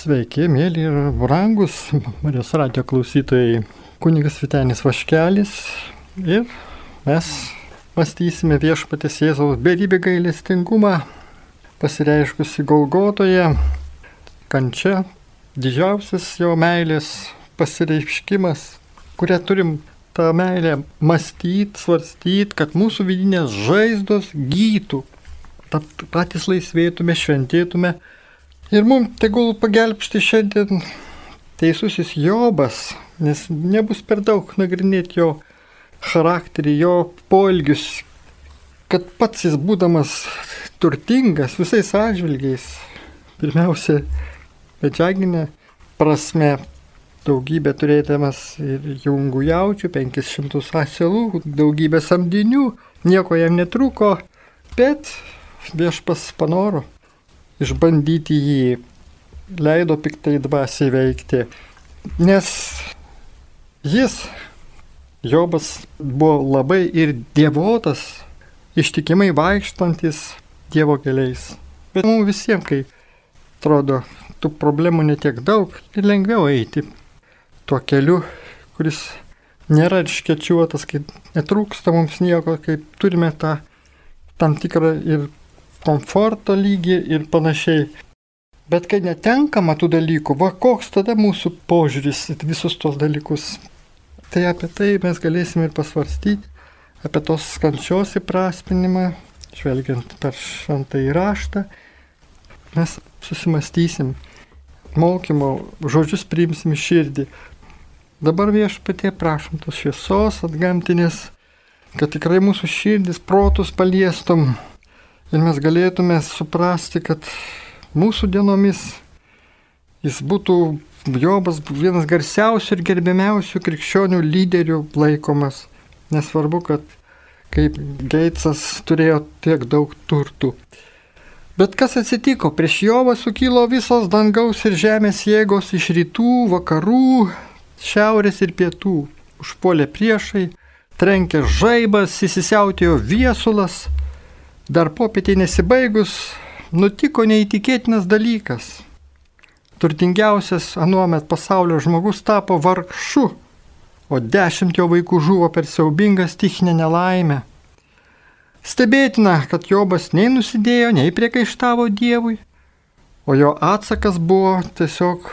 Sveiki, mėly ir brangus Marijos radio klausytojai. Kunigas Vitenis Vaškelis ir mes mąstysime viešpatės Jėzaus beribį gailestingumą, pasireiškusi Golgotoje, kančia, didžiausias jo meilės pasireiškimas, kurią turim tą meilę mąstyti, svarstyti, kad mūsų vidinės žaizdos gytų, patys laisvėtume, šventėtume Ir mums tegul pagelbsti šiandien teisusis Jobas, nes nebus per daug nagrinėti jo charakterį, jo poelgius, kad pats jis būdamas turtingas visais atžvilgiais, pirmiausia, medžiaginė prasme, daugybę turėdamas ir jungų jaučių, 500 asilų, daugybę samdinių, nieko jam netruko, bet viešpas panoro išbandyti jį, leido piktai dvasiai veikti. Nes jis, Jobas, buvo labai ir dievotas, ištikimai vaikštantis Dievo keliais. Bet mums visiems, kai atrodo, tų problemų netiek daug ir lengviau eiti tuo keliu, kuris nėra iškečiuotas, kai netrūksta mums nieko, kai turime tą tam tikrą ir komforto lygį ir panašiai. Bet kai netenkama tų dalykų, va koks tada mūsų požiūris į visus tos dalykus. Tai apie tai mes galėsime ir pasvarstyti, apie tos kančios įprasminimą, žvelgiant per šventą įraštą. Mes susimastysim, mokymo žodžius priimsim širdį. Dabar viešpatie prašom tos šviesos atgamtinės, kad tikrai mūsų širdis, protus paliestum Ir mes galėtume suprasti, kad mūsų dienomis jis būtų Jobas vienas garsiausių ir gerbiamiausių krikščionių lyderių laikomas. Nesvarbu, kad kaip Geitsas turėjo tiek daug turtų. Bet kas atsitiko? Prieš Jovą sukilo visos dangaus ir žemės jėgos iš rytų, vakarų, šiaurės ir pietų. Užpuolė priešai, trenkė žaibas, įsisiautėjo viesulas, Dar popietį nesibaigus nutiko neįtikėtinas dalykas. Turtingiausias anuomet pasaulio žmogus tapo vargšu, o dešimt jo vaikų žuvo per siaubingą stichinę nelaimę. Stebėtina, kad Jobas nei nusidėjo, nei priekaištavo Dievui, o jo atsakas buvo tiesiog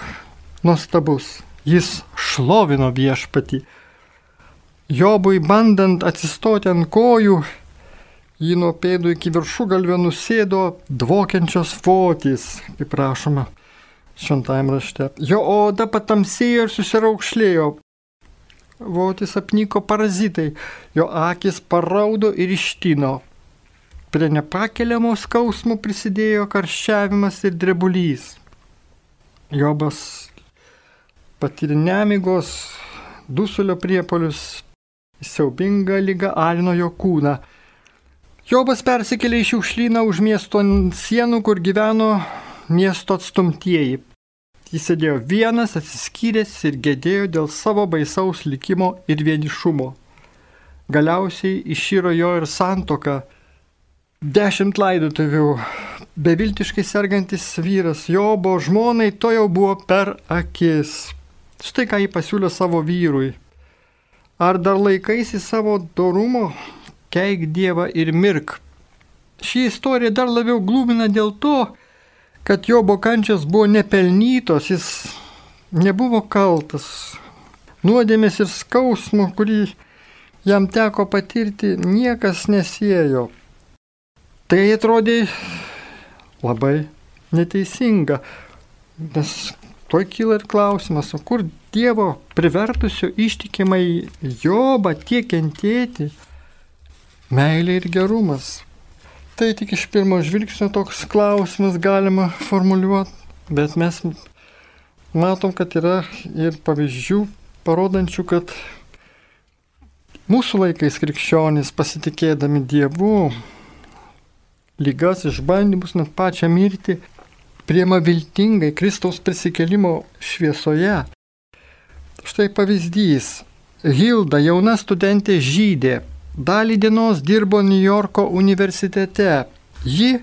nuostabus. Jis šlovino viešpatį. Jobui bandant atsistoti ant kojų, Jį nuo pėdų iki viršugalvio nusėdo dvokiančios votys, kaip rašoma šventajame rašte. Jo oda patamsėjo ir susiraukšlėjo. Votis apnyko parazitai, jo akis paraudo ir ištino. Prie nepakeliamo skausmo prisidėjo karščiavimas ir drebulys. Jobas patyrė nemigos, dusulio priepolius, siaubinga lyga alino jo kūną Jobas persikėlė į šiukšlyną už miesto sienų, kur gyveno miesto atstumtieji. Jis sėdėjo vienas, atsiskyręs ir gėdėjo dėl savo baisaus likimo ir vienišumo. Galiausiai išyro jo ir santoka. Dešimt laidotuvių. Beviltiškai sergantis vyras Jobo žmonai to jau buvo per akis. Štai ką jį pasiūlė savo vyrui. Ar dar laikaisi savo dorumo, keik Dievą ir mirk. Ši istorija dar labiau glūmina dėl to, kad Jobo kančias buvo nepelnytos, jis nebuvo kaltas. Nuodėmės ir skausmo, kurį jam teko patirti, niekas nesiejo. Tai atrodė labai neteisinga, nes to kyla ir klausimas, o kur Dievo privertusio ištikimai Jobą tiek kentėti, meilė ir gerumas. Tai tik iš pirmo žvilgsnio toks klausimas galima formuluoti, bet mes matom, kad yra ir pavyzdžių parodančių, kad mūsų laikais krikščionys pasitikėdami Dievu, lygas, išbandymus, net pačią mirtį, priema viltingai Kristaus prisikelimo šviesoje. Štai pavyzdys. Hilda, jauna studentė žydė, dalį dienos dirbo New Yorko universitete. Ji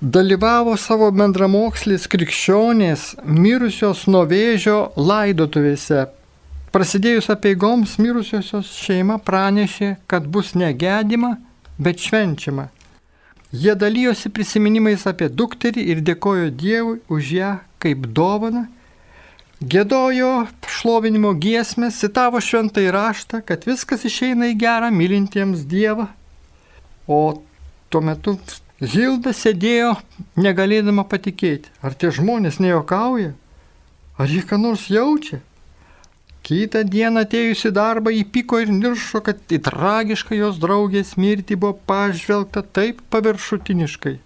dalyvavo savo bendramokslis krikščionės mirusios nuo vėžio laidotuvėse. Prasidėjus apieigoms mirusiosios šeima pranešė, kad bus negedima, bet švenčiama. Jie dalyjosi prisiminimais apie dukterį ir dėkojo Dievui už ją kaip dovaną. Gėdojo šlovinimo giesmę, citavo šventai raštą, kad viskas išeina į gerą mylintiems Dievą. O tuo metu Hilda sėdėjo negalėdama patikėti, ar tie žmonės nejokauja, ar jie ką nors jaučia. Kitą dieną atėjusi darbą įpyko ir niršo, kad į tragišką jos draugės mirtį buvo pažvelgta taip paviršutiniškai.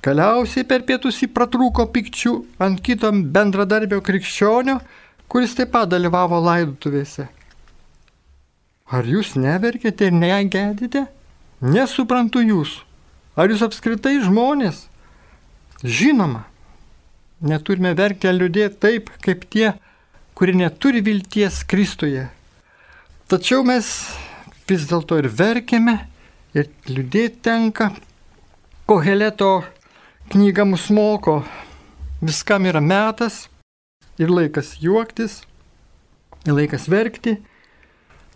Galiausiai per pietus jį pratrūko pikčių ant kito bendradarbio krikščionio, kuris taip pat dalyvavo laidutuvėse. Ar jūs neverkėte ir negedite? Nesuprantu jūsų. Ar jūs apskritai žmonės? Žinoma, neturime verkti ar liūdėti taip, kaip tie, kuri neturi vilties Kristuje. Tačiau mes vis dėlto ir verkiame, ir liūdėti tenka. Koheleto knyga mus moko, viskam yra metas ir laikas juoktis, ir laikas verkti,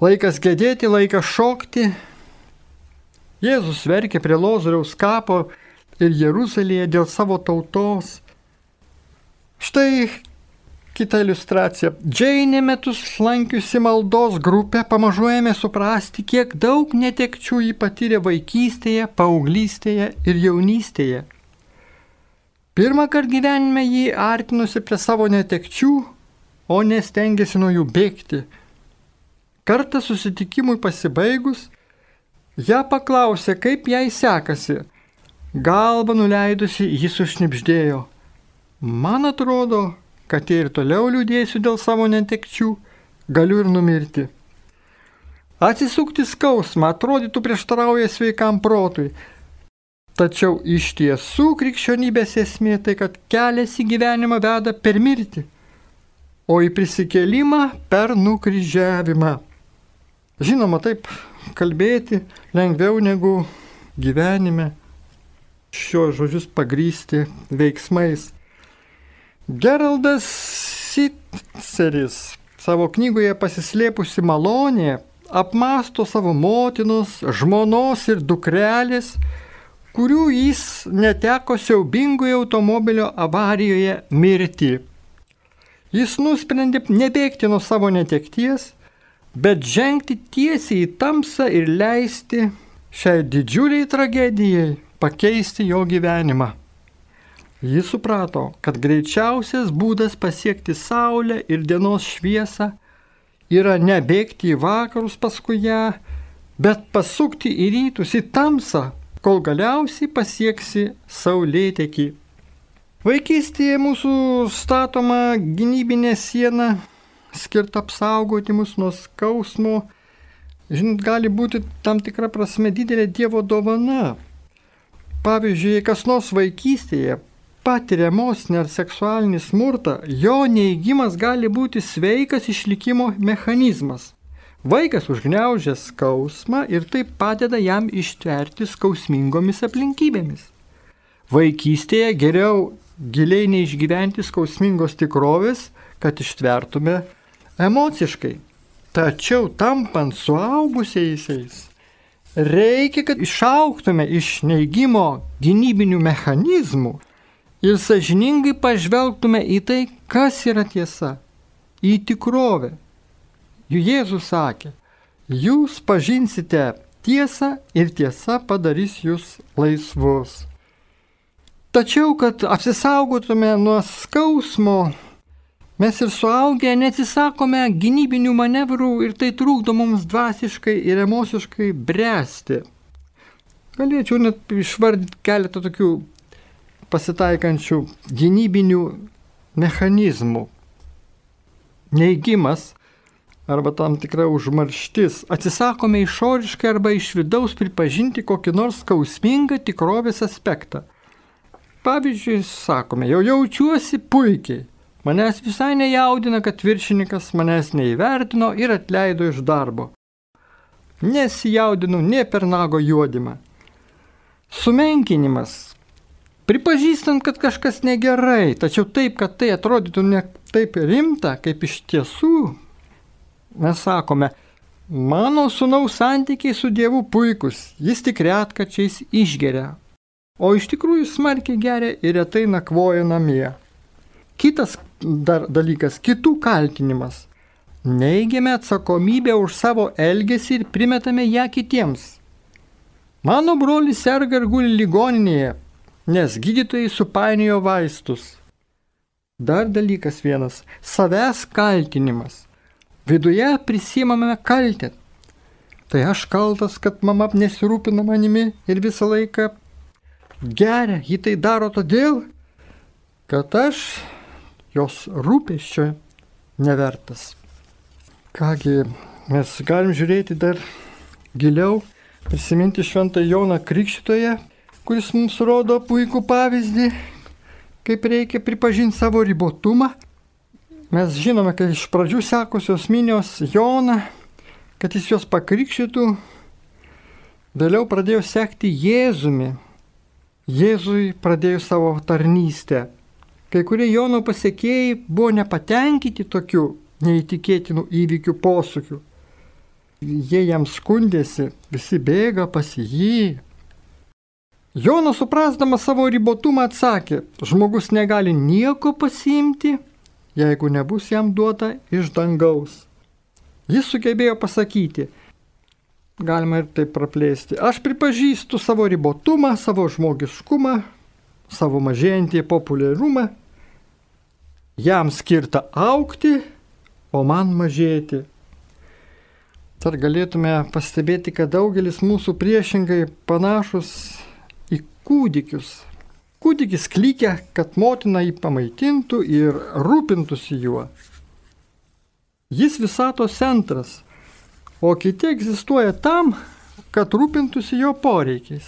laikas gedėti, laikas šokti. Jėzus verkė prie Lozoriaus kapo ir Jeruzalėje dėl savo tautos. Štai Kita iliustracija. Džeinė metus lankiusi maldos grupę pamažu ėmė suprasti, kiek daug netekčių jį patyrė vaikystėje, paauglystėje ir jaunystėje. Pirmą kartą gyvenime jį artinusi prie savo netekčių, o nestengėsi nuo jų bėgti. Kartą susitikimui pasibaigus, ją paklausė, kaip jai sekasi. Galva nuleidusi, jis užnipždėjo. Man atrodo, kad ir toliau liūdėsiu dėl savo netekčių, galiu ir numirti. Atsisukti skausmą atrodytų prieštarauja sveikam protui. Tačiau iš tiesų krikščionybės esmė tai, kad kelias į gyvenimą veda per mirtį, o į prisikėlimą per nukryžiavimą. Žinoma, taip kalbėti lengviau negu gyvenime šios žodžius pagrysti veiksmais. Geraldas Sitseris savo knygoje pasislėpusi malonė apmasto savo motinos, žmonos ir dukrelės, kurių jis neteko siaubingoje automobilio avarijoje mirti. Jis nusprendė nebėgti nuo savo netekties, bet žengti tiesiai į tamsą ir leisti šiai didžiuliai tragedijai pakeisti jo gyvenimą. Jis suprato, kad greičiausias būdas pasiekti Saulę ir dienos šviesą yra nebėgti į vakarus paskui ją, bet pasukti į rytus, į tamsą, kol galiausiai pasieksi Saulėtekį. Vaikystėje mūsų statoma gynybinė siena skirta apsaugoti mus nuo skausmo, žinot, gali būti tam tikra prasme didelė Dievo dovana. Pavyzdžiui, kas nors vaikystėje patiria emocinį ar seksualinį smurtą, jo neįgymas gali būti sveikas išlikimo mechanizmas. Vaikas užgneužia skausmą ir tai padeda jam ištverti skausmingomis aplinkybėmis. Vaikystėje geriau giliai neišgyventi skausmingos tikrovės, kad ištvertume emociškai. Tačiau tampant suaugusiaisiais, reikia, kad išauktume iš neigimo gynybinių mechanizmų ir sažiningai pažvelgtume į tai, kas yra tiesa, į tikrovę. Juk Jėzus sakė, jūs pažinsite tiesą ir tiesa padarys jūs laisvus. Tačiau, kad apsisaugotume nuo skausmo, mes ir suaugę neatsisakome gynybinių manevrų ir tai trukdo mums dvasiškai ir emociškai bręsti. Galėčiau net išvardyti keletą tokių pasitaikančių gynybinių mechanizmų. Neigimas arba tam tikra užmarštis. Atsisakome išoriškai arba iš vidaus pripažinti kokį nors skausmingą tikrovės aspektą. Pavyzdžiui, sakome, jau jaučiuosi puikiai. Manęs visai nejaudina, kad viršininkas manęs neįvertino ir atleido iš darbo. Nesijaudinu ne per nago juodimą. Sumenkinimas Pripažįstant, kad kažkas negerai, tačiau taip, kad tai atrodytų ne taip rimta, kaip iš tiesų, mes sakome, mano sunaus santykiai su Dievu puikus, jis tik retkačiais išgeria, o iš tikrųjų smarkiai geria ir retai nakvoja namie. Kitas dar dalykas - kitų kaltinimas. Neigiame atsakomybę už savo elgesį ir primetame ją kitiems. Mano brolis serga ir guli ligoninėje, nes gydytojai supainiojo vaistus. Dar dalykas vienas - savęs kaltinimas. Viduje prisimame kaltę. Tai aš kaltas, kad mama nesirūpina manimi ir visą laiką geria, ji tai daro todėl, kad aš jos rūpeščio nevertas. Kągi, mes galim žiūrėti dar giliau, prisiminti šventą Joną Krikščitoje, kuris mums rodo puikų pavyzdį, kaip reikia pripažinti savo ribotumą. Mes žinome, kad iš pradžių sekusios minios Joną, kad jis juos pakrikštytų, vėliau pradėjo sekti Jėzumi. Jėzui pradėjo savo tarnystę. Kai kurie Jono pasiekėjai buvo nepatenkinti tokiu neįtikėtinų įvykių posūkių. Jie jam skundėsi, visi bėga pas jį, Jonas suprasdamas savo ribotumą atsakė, žmogus negali nieko pasiimti, jeigu nebus jam duota iš dangaus. Jis sugebėjo pasakyti, galima ir taip praplėsti, aš pripažįstu savo ribotumą, savo žmogiškumą, savo mažėjantį populiarumą, jam skirta aukti, o man mažėti. Ar galėtume pastebėti, kad daugelis mūsų priešingai panašus kūdikius. Kūdikis klykia, kad motina jį pamaitintų ir rūpintųsi juo. Jis visato centras, o kiti egzistuoja tam, kad rūpintųsi jo poreikiais.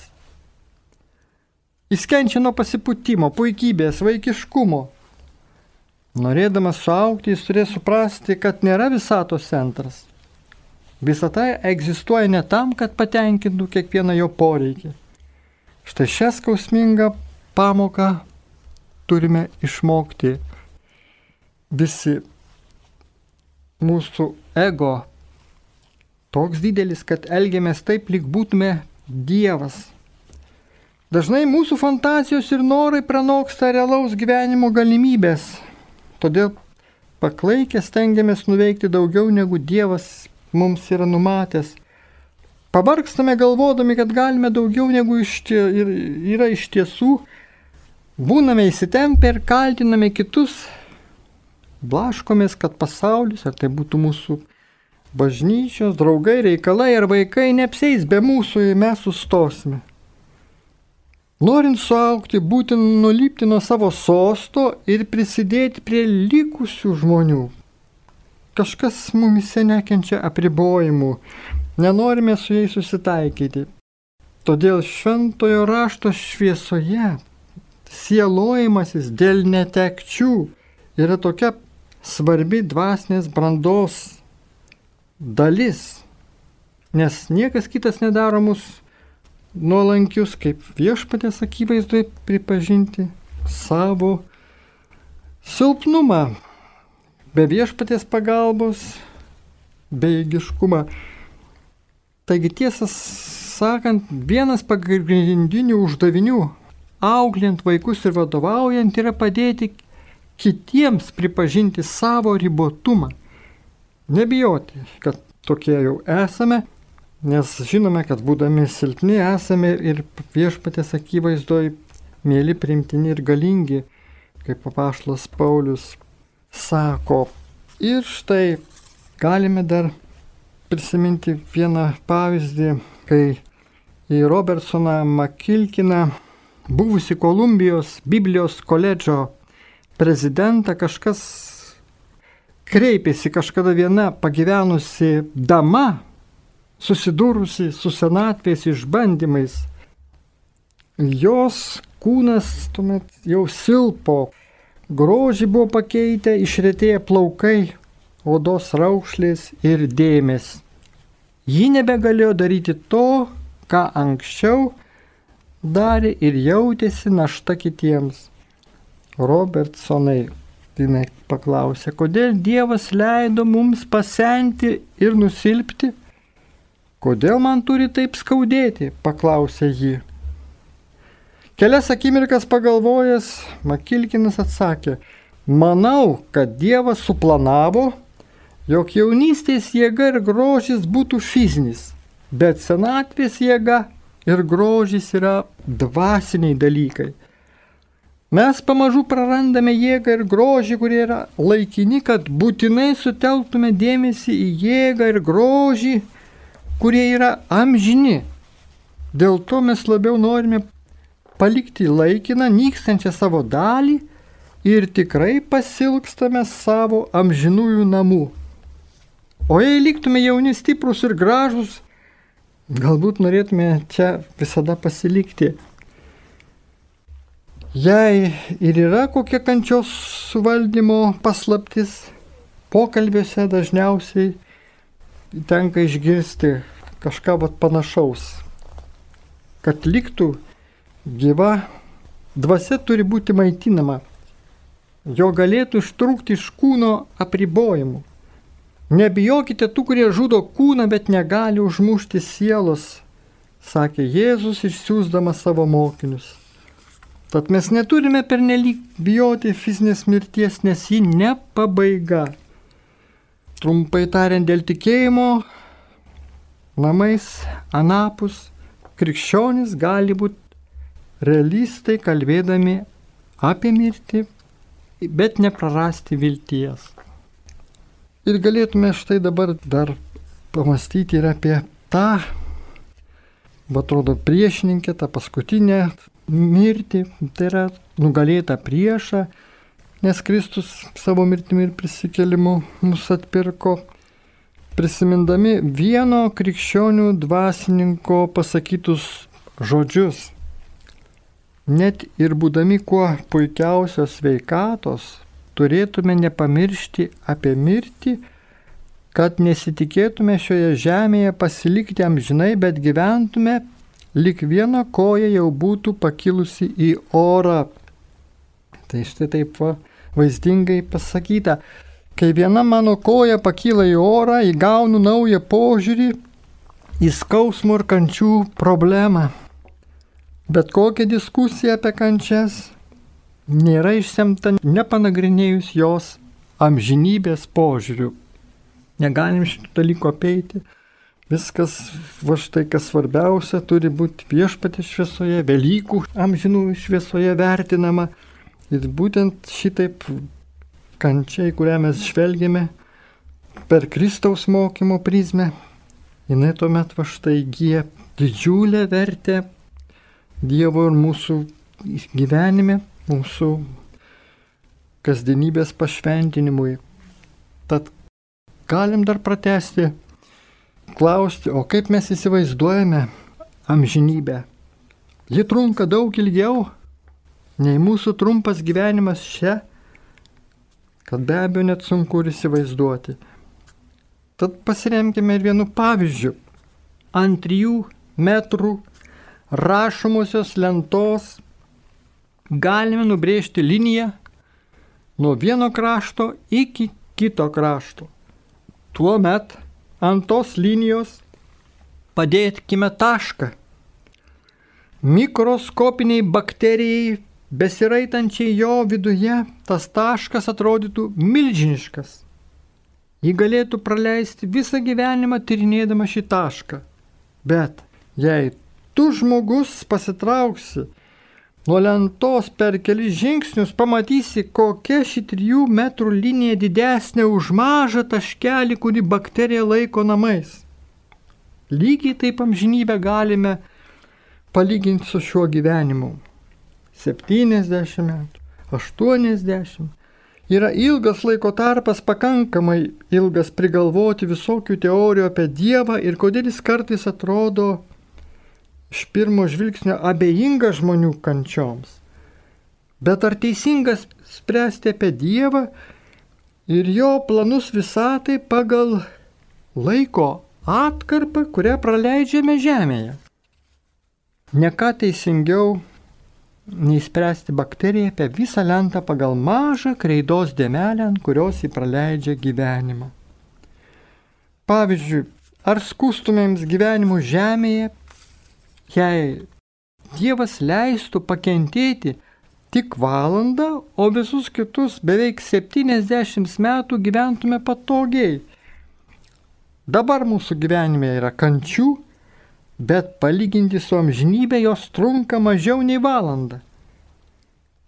Jis kenčia nuo pasipūtimo, puikybės, vaikiškumo. Norėdamas suaukti, jis turės suprasti, kad nėra visato centras. Visata egzistuoja ne tam, kad patenkintų kiekvieną jo poreikį. Štai šią skausmingą pamoką turime išmokti visi. Mūsų ego toks didelis, kad elgiamės taip, lyg būtume Dievas. Dažnai mūsų fantazijos ir norai pranoksta realaus gyvenimo galimybės. Todėl paklaikę stengiamės nuveikti daugiau negu Dievas mums yra numatęs. Pavargstame galvodami, kad galime daugiau negu iš tie, yra iš tiesų. Būname įsitempę ir kaltiname kitus. Blaškomės, kad pasaulis, ar tai būtų mūsų bažnyčios, draugai, reikalai ar vaikai, neapseis be mūsų ir mes sustosime. Norint suaukti, būtina nulipti nuo savo sosto ir prisidėti prie likusių žmonių. Kažkas mumise nekenčia apribojimų, Nenorime su jais susitaikyti. Todėl šventojo rašto šviesoje sielojimasis dėl netekčių yra tokia svarbi dvasinės brandos dalis, nes niekas kitas nedaro mus nuolankius, kaip viešpatės akivaizdui pripažinti savo silpnumą, be viešpatės pagalbos, bejėgiškumą. Taigi tiesą sakant, vienas pagrindinių uždavinių auklint vaikus ir vadovaujant yra padėti kitiems pripažinti savo ribotumą. Nebijoti, kad tokie jau esame, nes žinome, kad būdami silpni esame ir viešpatės akivaizdoj mėly, primtini ir galingi, kaip papašlas Paulius sako. Ir štai galime dar prisiminti vieną pavyzdį, kai į Robertsoną Makilkiną, buvusi Kolumbijos Biblijos koledžo prezidentą, kažkas kreipėsi kažkada viena pagyvenusi dama, susidūrusi su senatvės išbandymais. Jos kūnas tuomet jau silpo, grožį buvo pakeitę, išretėję plaukai, odos raukšlės ir dėmes. Ji nebegalėjo daryti to, ką anksčiau darė ir jautėsi našta kitiems. Robertsonai jinai paklausė, kodėl Dievas leido mums pasenti ir nusilpti? Kodėl man turi taip skaudėti? paklausė ji. Kelias akimirkas pagalvojęs, Makilkinas atsakė, manau, kad Dievas suplanavo, jog jaunystės jėga ir grožis būtų fizinis, bet senatvės jėga ir grožis yra dvasiniai dalykai. Mes pamažu prarandame jėgą ir grožį, kurie yra laikini, kad būtinai sutelktume dėmesį į jėgą ir grožį, kurie yra amžini. Dėl to mes labiau norime palikti laikiną, nykstančią savo dalį ir tikrai pasilgstame savo amžinųjų namų. O jei liktume jauni, stiprus ir gražus, galbūt norėtume čia visada pasilikti. Jei ir yra kokia kančios suvaldymo paslaptis, pokalbiuose dažniausiai tenka išgirsti kažką vat, panašaus. Kad liktų gyva, dvasia turi būti maitinama, jo galėtų ištrūkti iš kūno apribojimų. Nebijokite tų, kurie žudo kūną, bet negali užmušti sielos, sakė Jėzus išsiųsdamas savo mokinius. Tad mes neturime pernelyg bijoti fizinės mirties, nes ji ne pabaiga. Trumpai tariant, dėl tikėjimo namais anapus krikščionis gali būti realistai kalbėdami apie mirtį, bet neprarasti vilties. Ir galėtume štai dabar dar pamastyti ir apie tą, va atrodo, priešininkę, tą paskutinę mirtį, tai yra nugalėtą priešą, nes Kristus savo mirtimi ir prisikelimu mus atpirko, prisimindami vieno krikščionių dvasininko pasakytus žodžius. Net ir būdami kuo puikiausios veikatos, turėtume nepamiršti apie mirtį, kad nesitikėtume šioje žemėje pasilikti amžinai, bet gyventume, lik viena koja jau būtų pakilusi į orą. Tai štai taip va, vaizdingai pasakyta. Kai viena mano koja pakyla į orą, įgaunu naują požiūrį į skausmų ir kančių problemą. Bet kokia diskusija apie kančias nėra išsemta nepanagrinėjus jos amžinybės požiūrių. Negalim šito dalyko apeiti. Viskas, va štai kas svarbiausia, turi būti viešpatė šviesoje, Velykų amžinų šviesoje vertinama. Ir būtent šitaip kančiai, kurią mes žvelgiame per Kristaus mokymo prizmę, jinai tuomet va štai įgyja didžiulę vertę Dievo ir mūsų gyvenime, mūsų kasdienybės pašventinimui. Tad galim dar pratesti, klausti, o kaip mes įsivaizduojame amžinybę. Ji trunka daug ilgiau nei mūsų trumpas gyvenimas čia, kad be abejo net sunku ir įsivaizduoti. Tad pasiremkime ir vienu pavyzdžiu. Ant trijų metrų rašomosios lentos galime nubrėžti liniją nuo vieno krašto iki kito krašto. Tuomet ant tos linijos padėkime tašką. Mikroskopiniai bakterijai besiraitančiai jo viduje tas taškas atrodytų milžiniškas. Ji galėtų praleisti visą gyvenimą tyrinėdama šį tašką. Bet jei tu žmogus pasitrauksi Nuo lentos per kelis žingsnius pamatysi, kokia ši trijų metrų linija didesnė už mažą taškelį, kurį bakterija laiko namais. Lygiai taip amžinybę galime palyginti su šiuo gyvenimu. 70 metų, 80. Yra ilgas laiko tarpas, pakankamai ilgas prigalvoti visokių teorijų apie Dievą ir kodėl jis kartais atrodo iš pirmo žvilgsnio abejinga žmonių kančioms. Bet ar teisingas spręsti apie Dievą ir jo planus visatai pagal laiko atkarpą, kurią praleidžiame Žemėje? Neką teisingiau neįspręsti bakteriją apie visą lentą pagal mažą kreidos dėmelę, ant kurios jį praleidžia gyvenimą. Pavyzdžiui, ar skūstumėms gyvenimu žemėje, jei Dievas leistų pakentėti tik valandą, o visus kitus beveik 70 metų gyventume patogiai. Dabar mūsų gyvenime yra kančių, bet palyginti su amžinybė jos trunka mažiau nei valandą.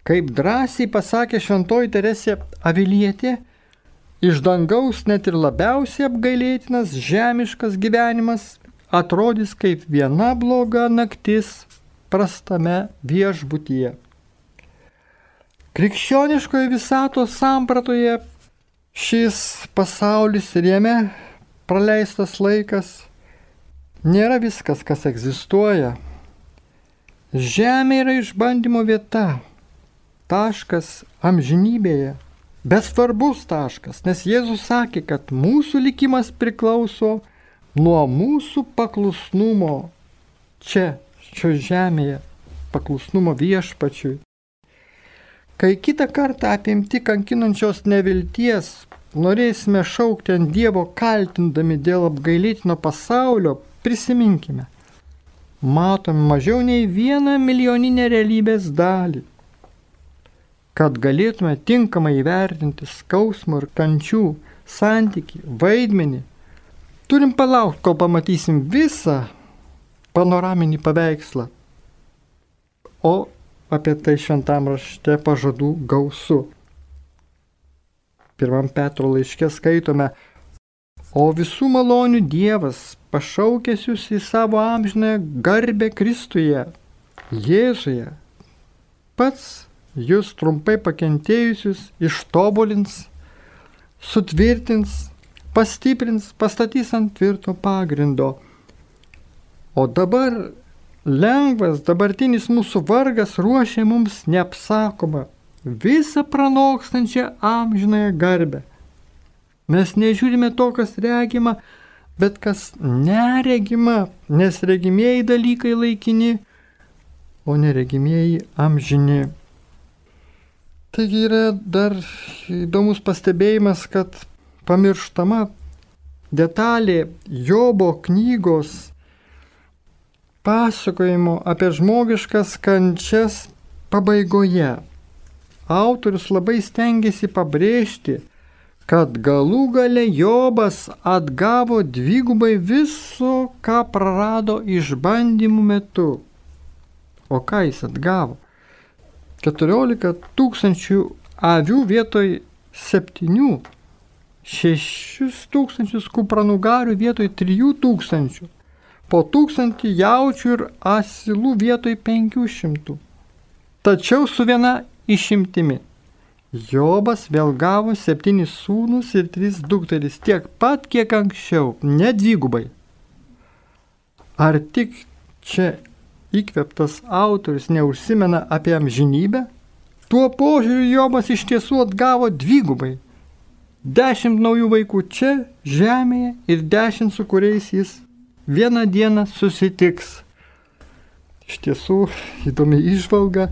Kaip drąsiai pasakė šventoji Teresė Avilietė, iš dangaus net ir labiausiai apgailėtinas žemiškas gyvenimas atrodys kaip viena bloga naktis prastame viešbutyje. Krikščioniškoje visatos sampratoje šis pasaulis ir jame praleistas laikas nėra viskas, kas egzistuoja. Žemė yra išbandymo vieta, taškas amžinybėje, bet svarbus taškas, nes Jėzus sakė, kad mūsų likimas priklauso nuo mūsų paklusnumo čia, šio žemėje, paklusnumo viešpačiui. Kai kitą kartą apimti kankinančios nevilties norėsime šaukti ant Dievo kaltindami dėl apgailėtino pasaulio, prisiminkime, matome mažiau nei vieną milijoninę realybės dalį. Kad galėtume tinkamai įvertinti skausmo ir kančių santyki, vaidmenį, turim palaukti, kol pamatysim visą panoraminį paveikslą. O apie tai šventam rašte pažadų gausu. Pirmam Petro laiške skaitome, o visų malonių Dievas pašaukęs jūs į savo amžinę garbę Kristuje, Jėzuje, pats jūs trumpai pakentėjusius ištobulins, sutvirtins, pastiprins, pastatys ant tvirto pagrindo. O dabar lengvas dabartinis mūsų vargas ruošia mums neapsakomą visą pranokstančią amžinąją garbę. Mes nežiūrime to, kas regima, bet kas neregima, nes regimieji dalykai laikini, o neregimieji amžini. Taigi yra dar įdomus pastebėjimas, kad pamirštama detalė Jobo knygos pasakojimo apie žmogiškas kančias pabaigoje autorius labai stengiasi pabrėžti, kad galų gale Jobas atgavo dvigubai viso, ką prarado išbandymų metu. O ką jis atgavo? 14 tūkstančių avių vietoj 7, 6 tūkstančius kupranugarių vietoj 3 tūkstančių, po tūkstantį jaučių ir asilų vietoj 500. Tačiau su viena išimtimi. Jobas vėl gavo septynis sūnus ir tris dukteris tiek pat, kiek anksčiau, ne dvigubai. Ar tik čia įkveptas autorius neužsimena apie amžinybę? Tuo požiūriu Jobas iš tiesų atgavo dvigubai. Dešimt naujų vaikų čia, žemėje ir dešimt su kuriais jis vieną dieną susitiks. Iš tiesų įdomi išvalga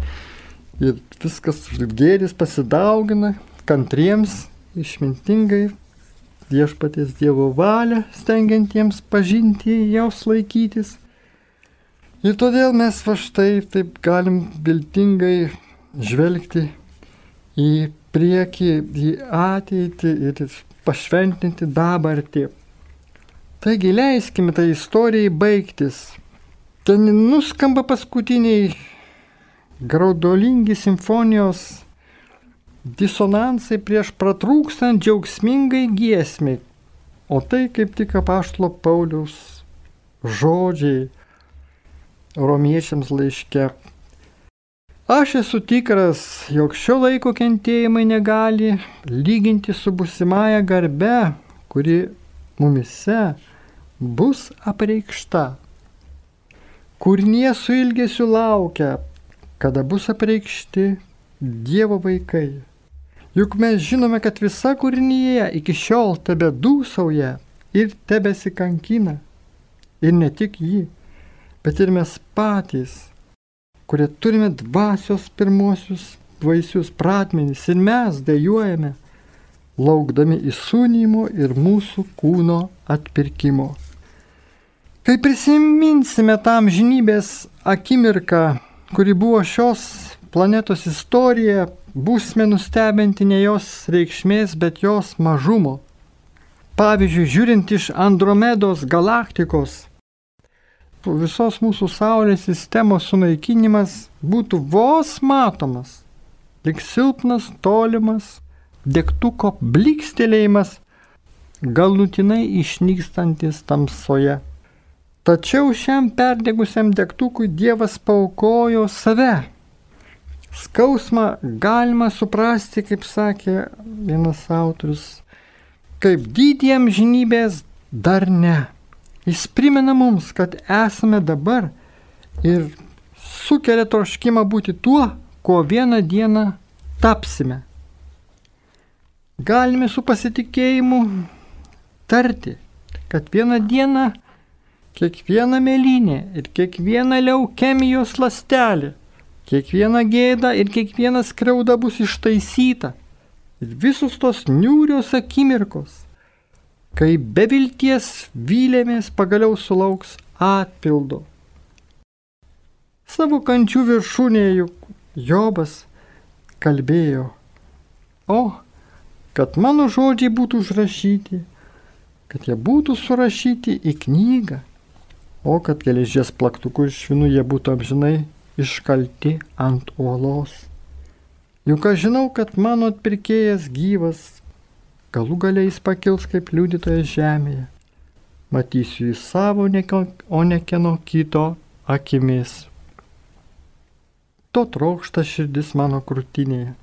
ir viskas gėris pasidaugina, kantriems, išmintingai, viešpaties Dievo valią, stengiantiems pažinti jos laikytis. Ir todėl mes va štai taip galim viltingai žvelgti į priekį, į ateitį ir pašventinti dabartį. Taigi leiskime tai istorijai baigtis. Ten nuskamba paskutiniai graudolingi simfonijos disonansai prieš pratrūkstant džiaugsmingai giesmiai. O tai kaip tik apaštlo Pauliaus žodžiai romiečiams laiške. Aš esu tikras, jog šio laiko kentėjimai negali lyginti su busimąją garbe, kuri mumise bus apreikšta. Kūrinė su ilgesiu laukia kada bus apreikšti Dievo vaikai. Juk mes žinome, kad visa kūrinyje iki šiol tebe dūsauja ir tebesikankina. Ir ne tik jį, bet ir mes patys, kurie turime dvasios pirmosius vaisius pratmenys ir mes dėjuojame, laukdami įsūnymo ir mūsų kūno atpirkimo. Kai prisiminsime tam žinybės akimirką, kuri buvo šios planetos istorija, būsime nustebinti ne jos reikšmės, bet jos mažumo. Pavyzdžiui, žiūrint iš Andromedos galaktikos, visos mūsų Saulės sistemos sunaikinimas būtų vos matomas, tik silpnas, tolimas, degtuko blikstelėjimas, galutinai išnykstantis tamsoje. Tačiau šiam perdegusiam degtukui Dievas paukojo save. Skausmą galima suprasti, kaip sakė vienas autorius, kaip dydiem žinybės dar ne. Jis primena mums, kad esame dabar ir sukelia troškimą būti tuo, ko vieną dieną tapsime. Galime su pasitikėjimu tarti, kad vieną dieną kiekviena mėlynė ir kiekviena leukemijos lastelė, kiekviena gėda ir kiekviena skriauda bus ištaisyta. Ir visus tos niūrios akimirkos kai be vilties vylėmės pagaliau sulauks atpildo. Savo kančių viršūnėje Jobas kalbėjo, o, kad mano žodžiai būtų užrašyti, kad jie būtų surašyti į knygą, o kad geležies plaktukų iš švinų jie būtų amžinai iškalti ant uolos. Juk aš žinau, kad mano atpirkėjas gyvas, galų galiai jis pakils kaip liudytojas žemėje. Matysiu jį savo, o ne kieno kito akimis. To trokšta širdis mano krūtinėje.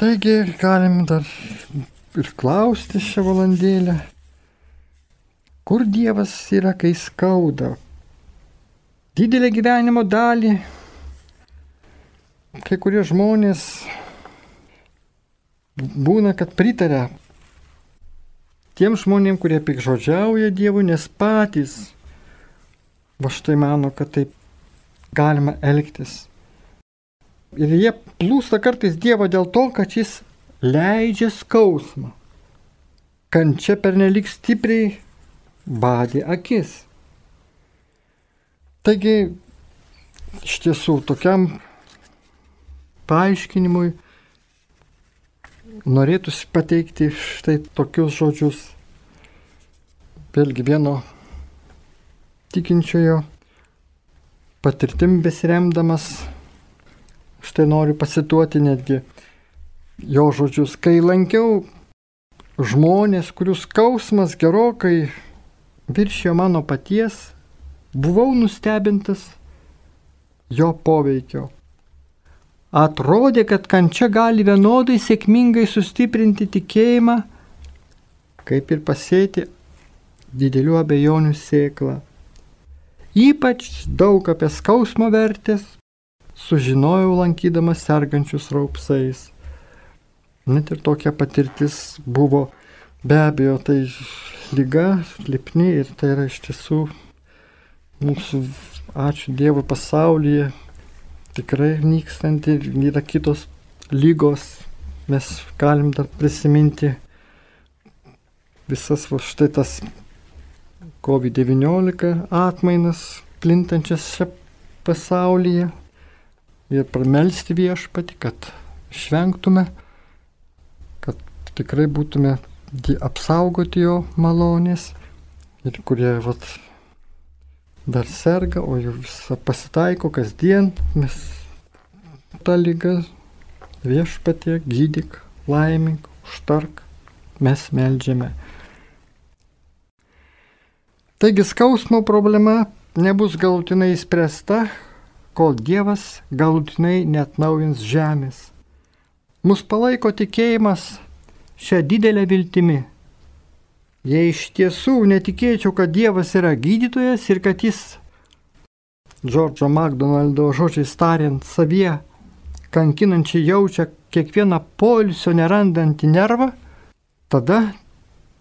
Taigi galim dar ir klausti šią valandėlę, kur Dievas yra, kai skauda. Didelę gyvenimo dalį kai kurie žmonės būna, kad pritarė tiem žmonėm, kurie pikžodžiauja Dievui, nes patys va štai mano, kad taip galima elgtis. Ir jie plūsta kartais Dievo dėl to, kad jis leidžia skausmą. Kančia pernelik stipriai badė akis. Taigi, iš tiesų, tokiam paaiškinimui norėtųsi pateikti štai tokius žodžius. Vėlgi vieno tikinčiojo patirtim besiremdamas, štai noriu pasituoti netgi jo žodžius, kai lankiau žmonės, kurių skausmas gerokai viršijo mano paties, buvau nustebintas jo poveikio. Atrodė, kad kančia gali vienodai sėkmingai sustiprinti tikėjimą, kaip ir pasėti didelių abejonių sėklą. Ypač daug apie skausmo vertės sužinojau lankydamas sergančius raupsais. Net ir tokia patirtis buvo be abejo, tai lyga, lipni ir tai yra iš tiesų mūsų, ačiū Dievui, pasaulyje tikrai nykstanti yra kitos lygos. Mes galim dar prisiminti visas va štai tas COVID-19 atmainas plintančias čia pasaulyje ir pramelsti viešpati, kad išvengtume, kad tikrai būtume apsaugoti jo malonės ir kurie vat, dar serga, o visą pasitaiko kasdien, mes tą lygą viešpatie gydyk, laimink, užtark, mes melžiame. Taigi skausmo problema nebus galutinai įspręsta, kol Dievas galutinai net naujins žemės. Mus palaiko tikėjimas šią didelę viltimį Jei iš tiesų netikėčiau, kad Dievas yra gydytojas ir kad jis, Džordžo McDonaldo žodžiais tariant, savie kankinančiai jaučia kiekvieną poilsio nerandantį nervą, tada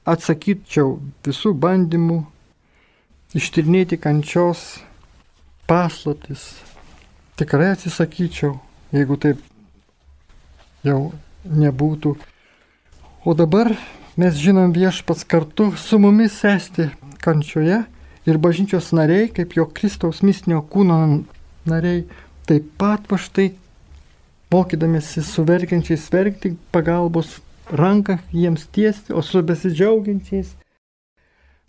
atsakyčiau visų bandymų ištirnėti kančios paslaptis. Tikrai atsisakyčiau, jeigu taip jau nebūtų. O dabar mes žinom viešpats kartu su mumis esti kančioje ir bažnyčios nariai, kaip jo Kristaus mistinio kūno nariai, taip pat va štai mokydamėsi su verkiančiais verkti, pagalbos ranką jiems tiesti, o su besidžiaugiančiais.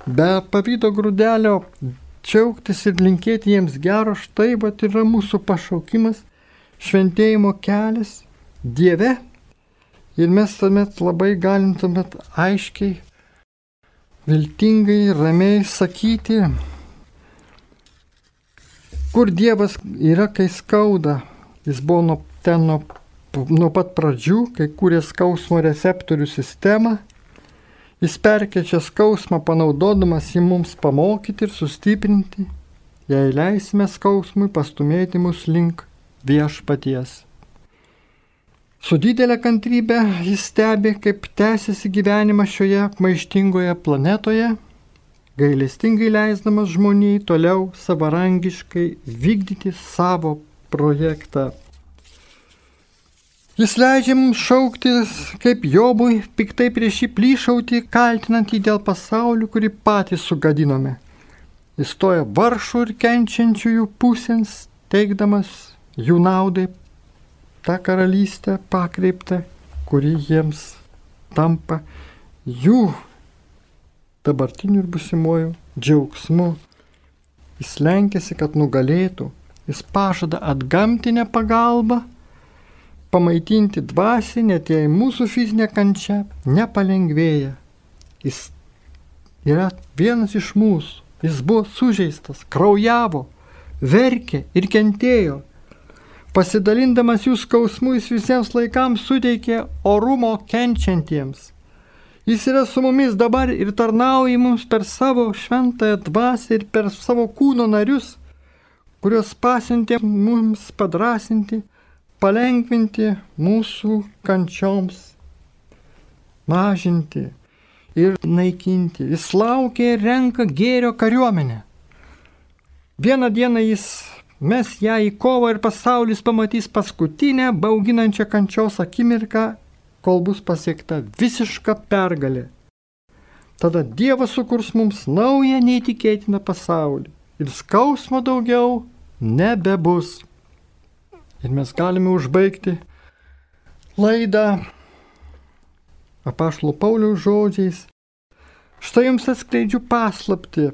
Be pavydo grūdelio džiaugtis ir linkėti jiems gero, štai va yra mūsų pašaukimas, šventėjimo kelias Dieve. Ir mes tuomet labai galim tuomet aiškiai, viltingai, ramiai sakyti, kur Dievas yra, kai skauda. Jis buvo nuo ten nuo, nuo pat pradžių, kai kūrė skausmo receptorių sistemą. Jis perkečia skausmą panaudodamas jį mums pamokyti ir sustiprinti, jei leisime skausmui pastumėti mus link viešpaties. Su didelė kantrybė jis stebi, kaip tęsiasi gyvenimas šioje maištingoje planetoje, gailestingai leisdamas žmoniai toliau savarankiškai vykdyti savo projektą Jis leidžia mums šauktis kaip Jobui, piktai prieš jį plyšauti, kaltinant jį dėl pasaulio, kurį patys sugadinome. Jis stoja varšų ir kenčiančiųjų pusėns, teikdamas jų naudai tą karalystę pakreiptą, kuri jiems tampa jų dabartiniu ir busimuoju džiaugsmu. Jis lenkėsi, kad nugalėtų, jis pažada atgamtinę pagalbą pamaitinti dvasį, net jei mūsų fizinė kančia nepalengvėja. Jis yra vienas iš mūsų. Jis buvo sužeistas, kraujavo, verkė ir kentėjo. Pasidalindamas jų skausmų jis visiems laikams suteikė orumo kenčiantiems. Jis yra su mumis dabar ir tarnauja mums per savo šventąją dvasę ir per savo kūno narius, kuriuos pasiuntė mums padrasinti palengvinti mūsų kančioms, mažinti ir naikinti. Jis laukia ir renka gėrio kariuomenę. Vieną dieną jis mes ją į kovą ir pasaulis pamatys paskutinę bauginančią kančios akimirką, kol bus pasiekta visiška pergalė. Tada Dievas sukurs mums naują neįtikėtiną pasaulį ir skausmo daugiau nebebus. Ir mes galime užbaigti laidą apaštalo Pauliaus žodžiais. Štai jums atskleidžiu paslapti.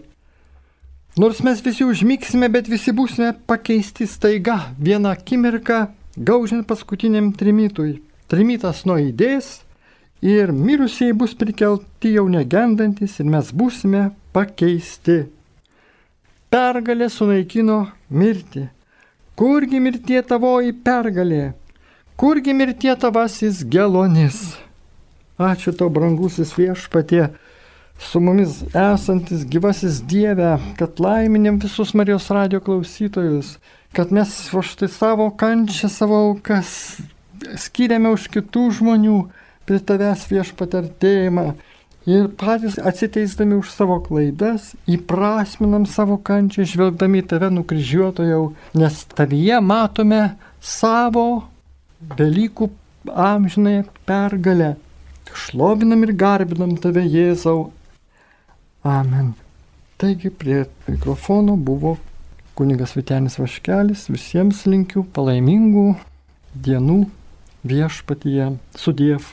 Nors mes visi užmiksime, bet visi būsime pakeisti staiga vieną akimirką, gaužiant paskutiniam trimitui. Trimitas nuaidės ir mirusieji bus prikelti jau negendantis ir mes būsime pakeisti. Pergalė sunaikino mirtį. Kurgi mirtie tavoji pergalė? Kurgi mirtie tavasis gelonis? Ačiū tau, brangusis viešpatie, su mumis esantis gyvasis Dieve, kad laiminėm visus Marijos radio klausytojus, kad mes už tai savo kančią, savo aukas skiriame už kitų žmonių prie tavęs viešpatartėjimą ir patys atsiteisdami už savo klaidas, įprasminam savo kančią, žvelgdami tave nukryžiuotojau, nes tavyje matome savo dalykų amžinai pergalę. Šlovinam ir garbinam tave Jėzau. Amen. Taigi prie mikrofono buvo kunigas Vitenis Vaškelis. Visiems linkiu palaimingų dienų viešpatyje. Sudiev.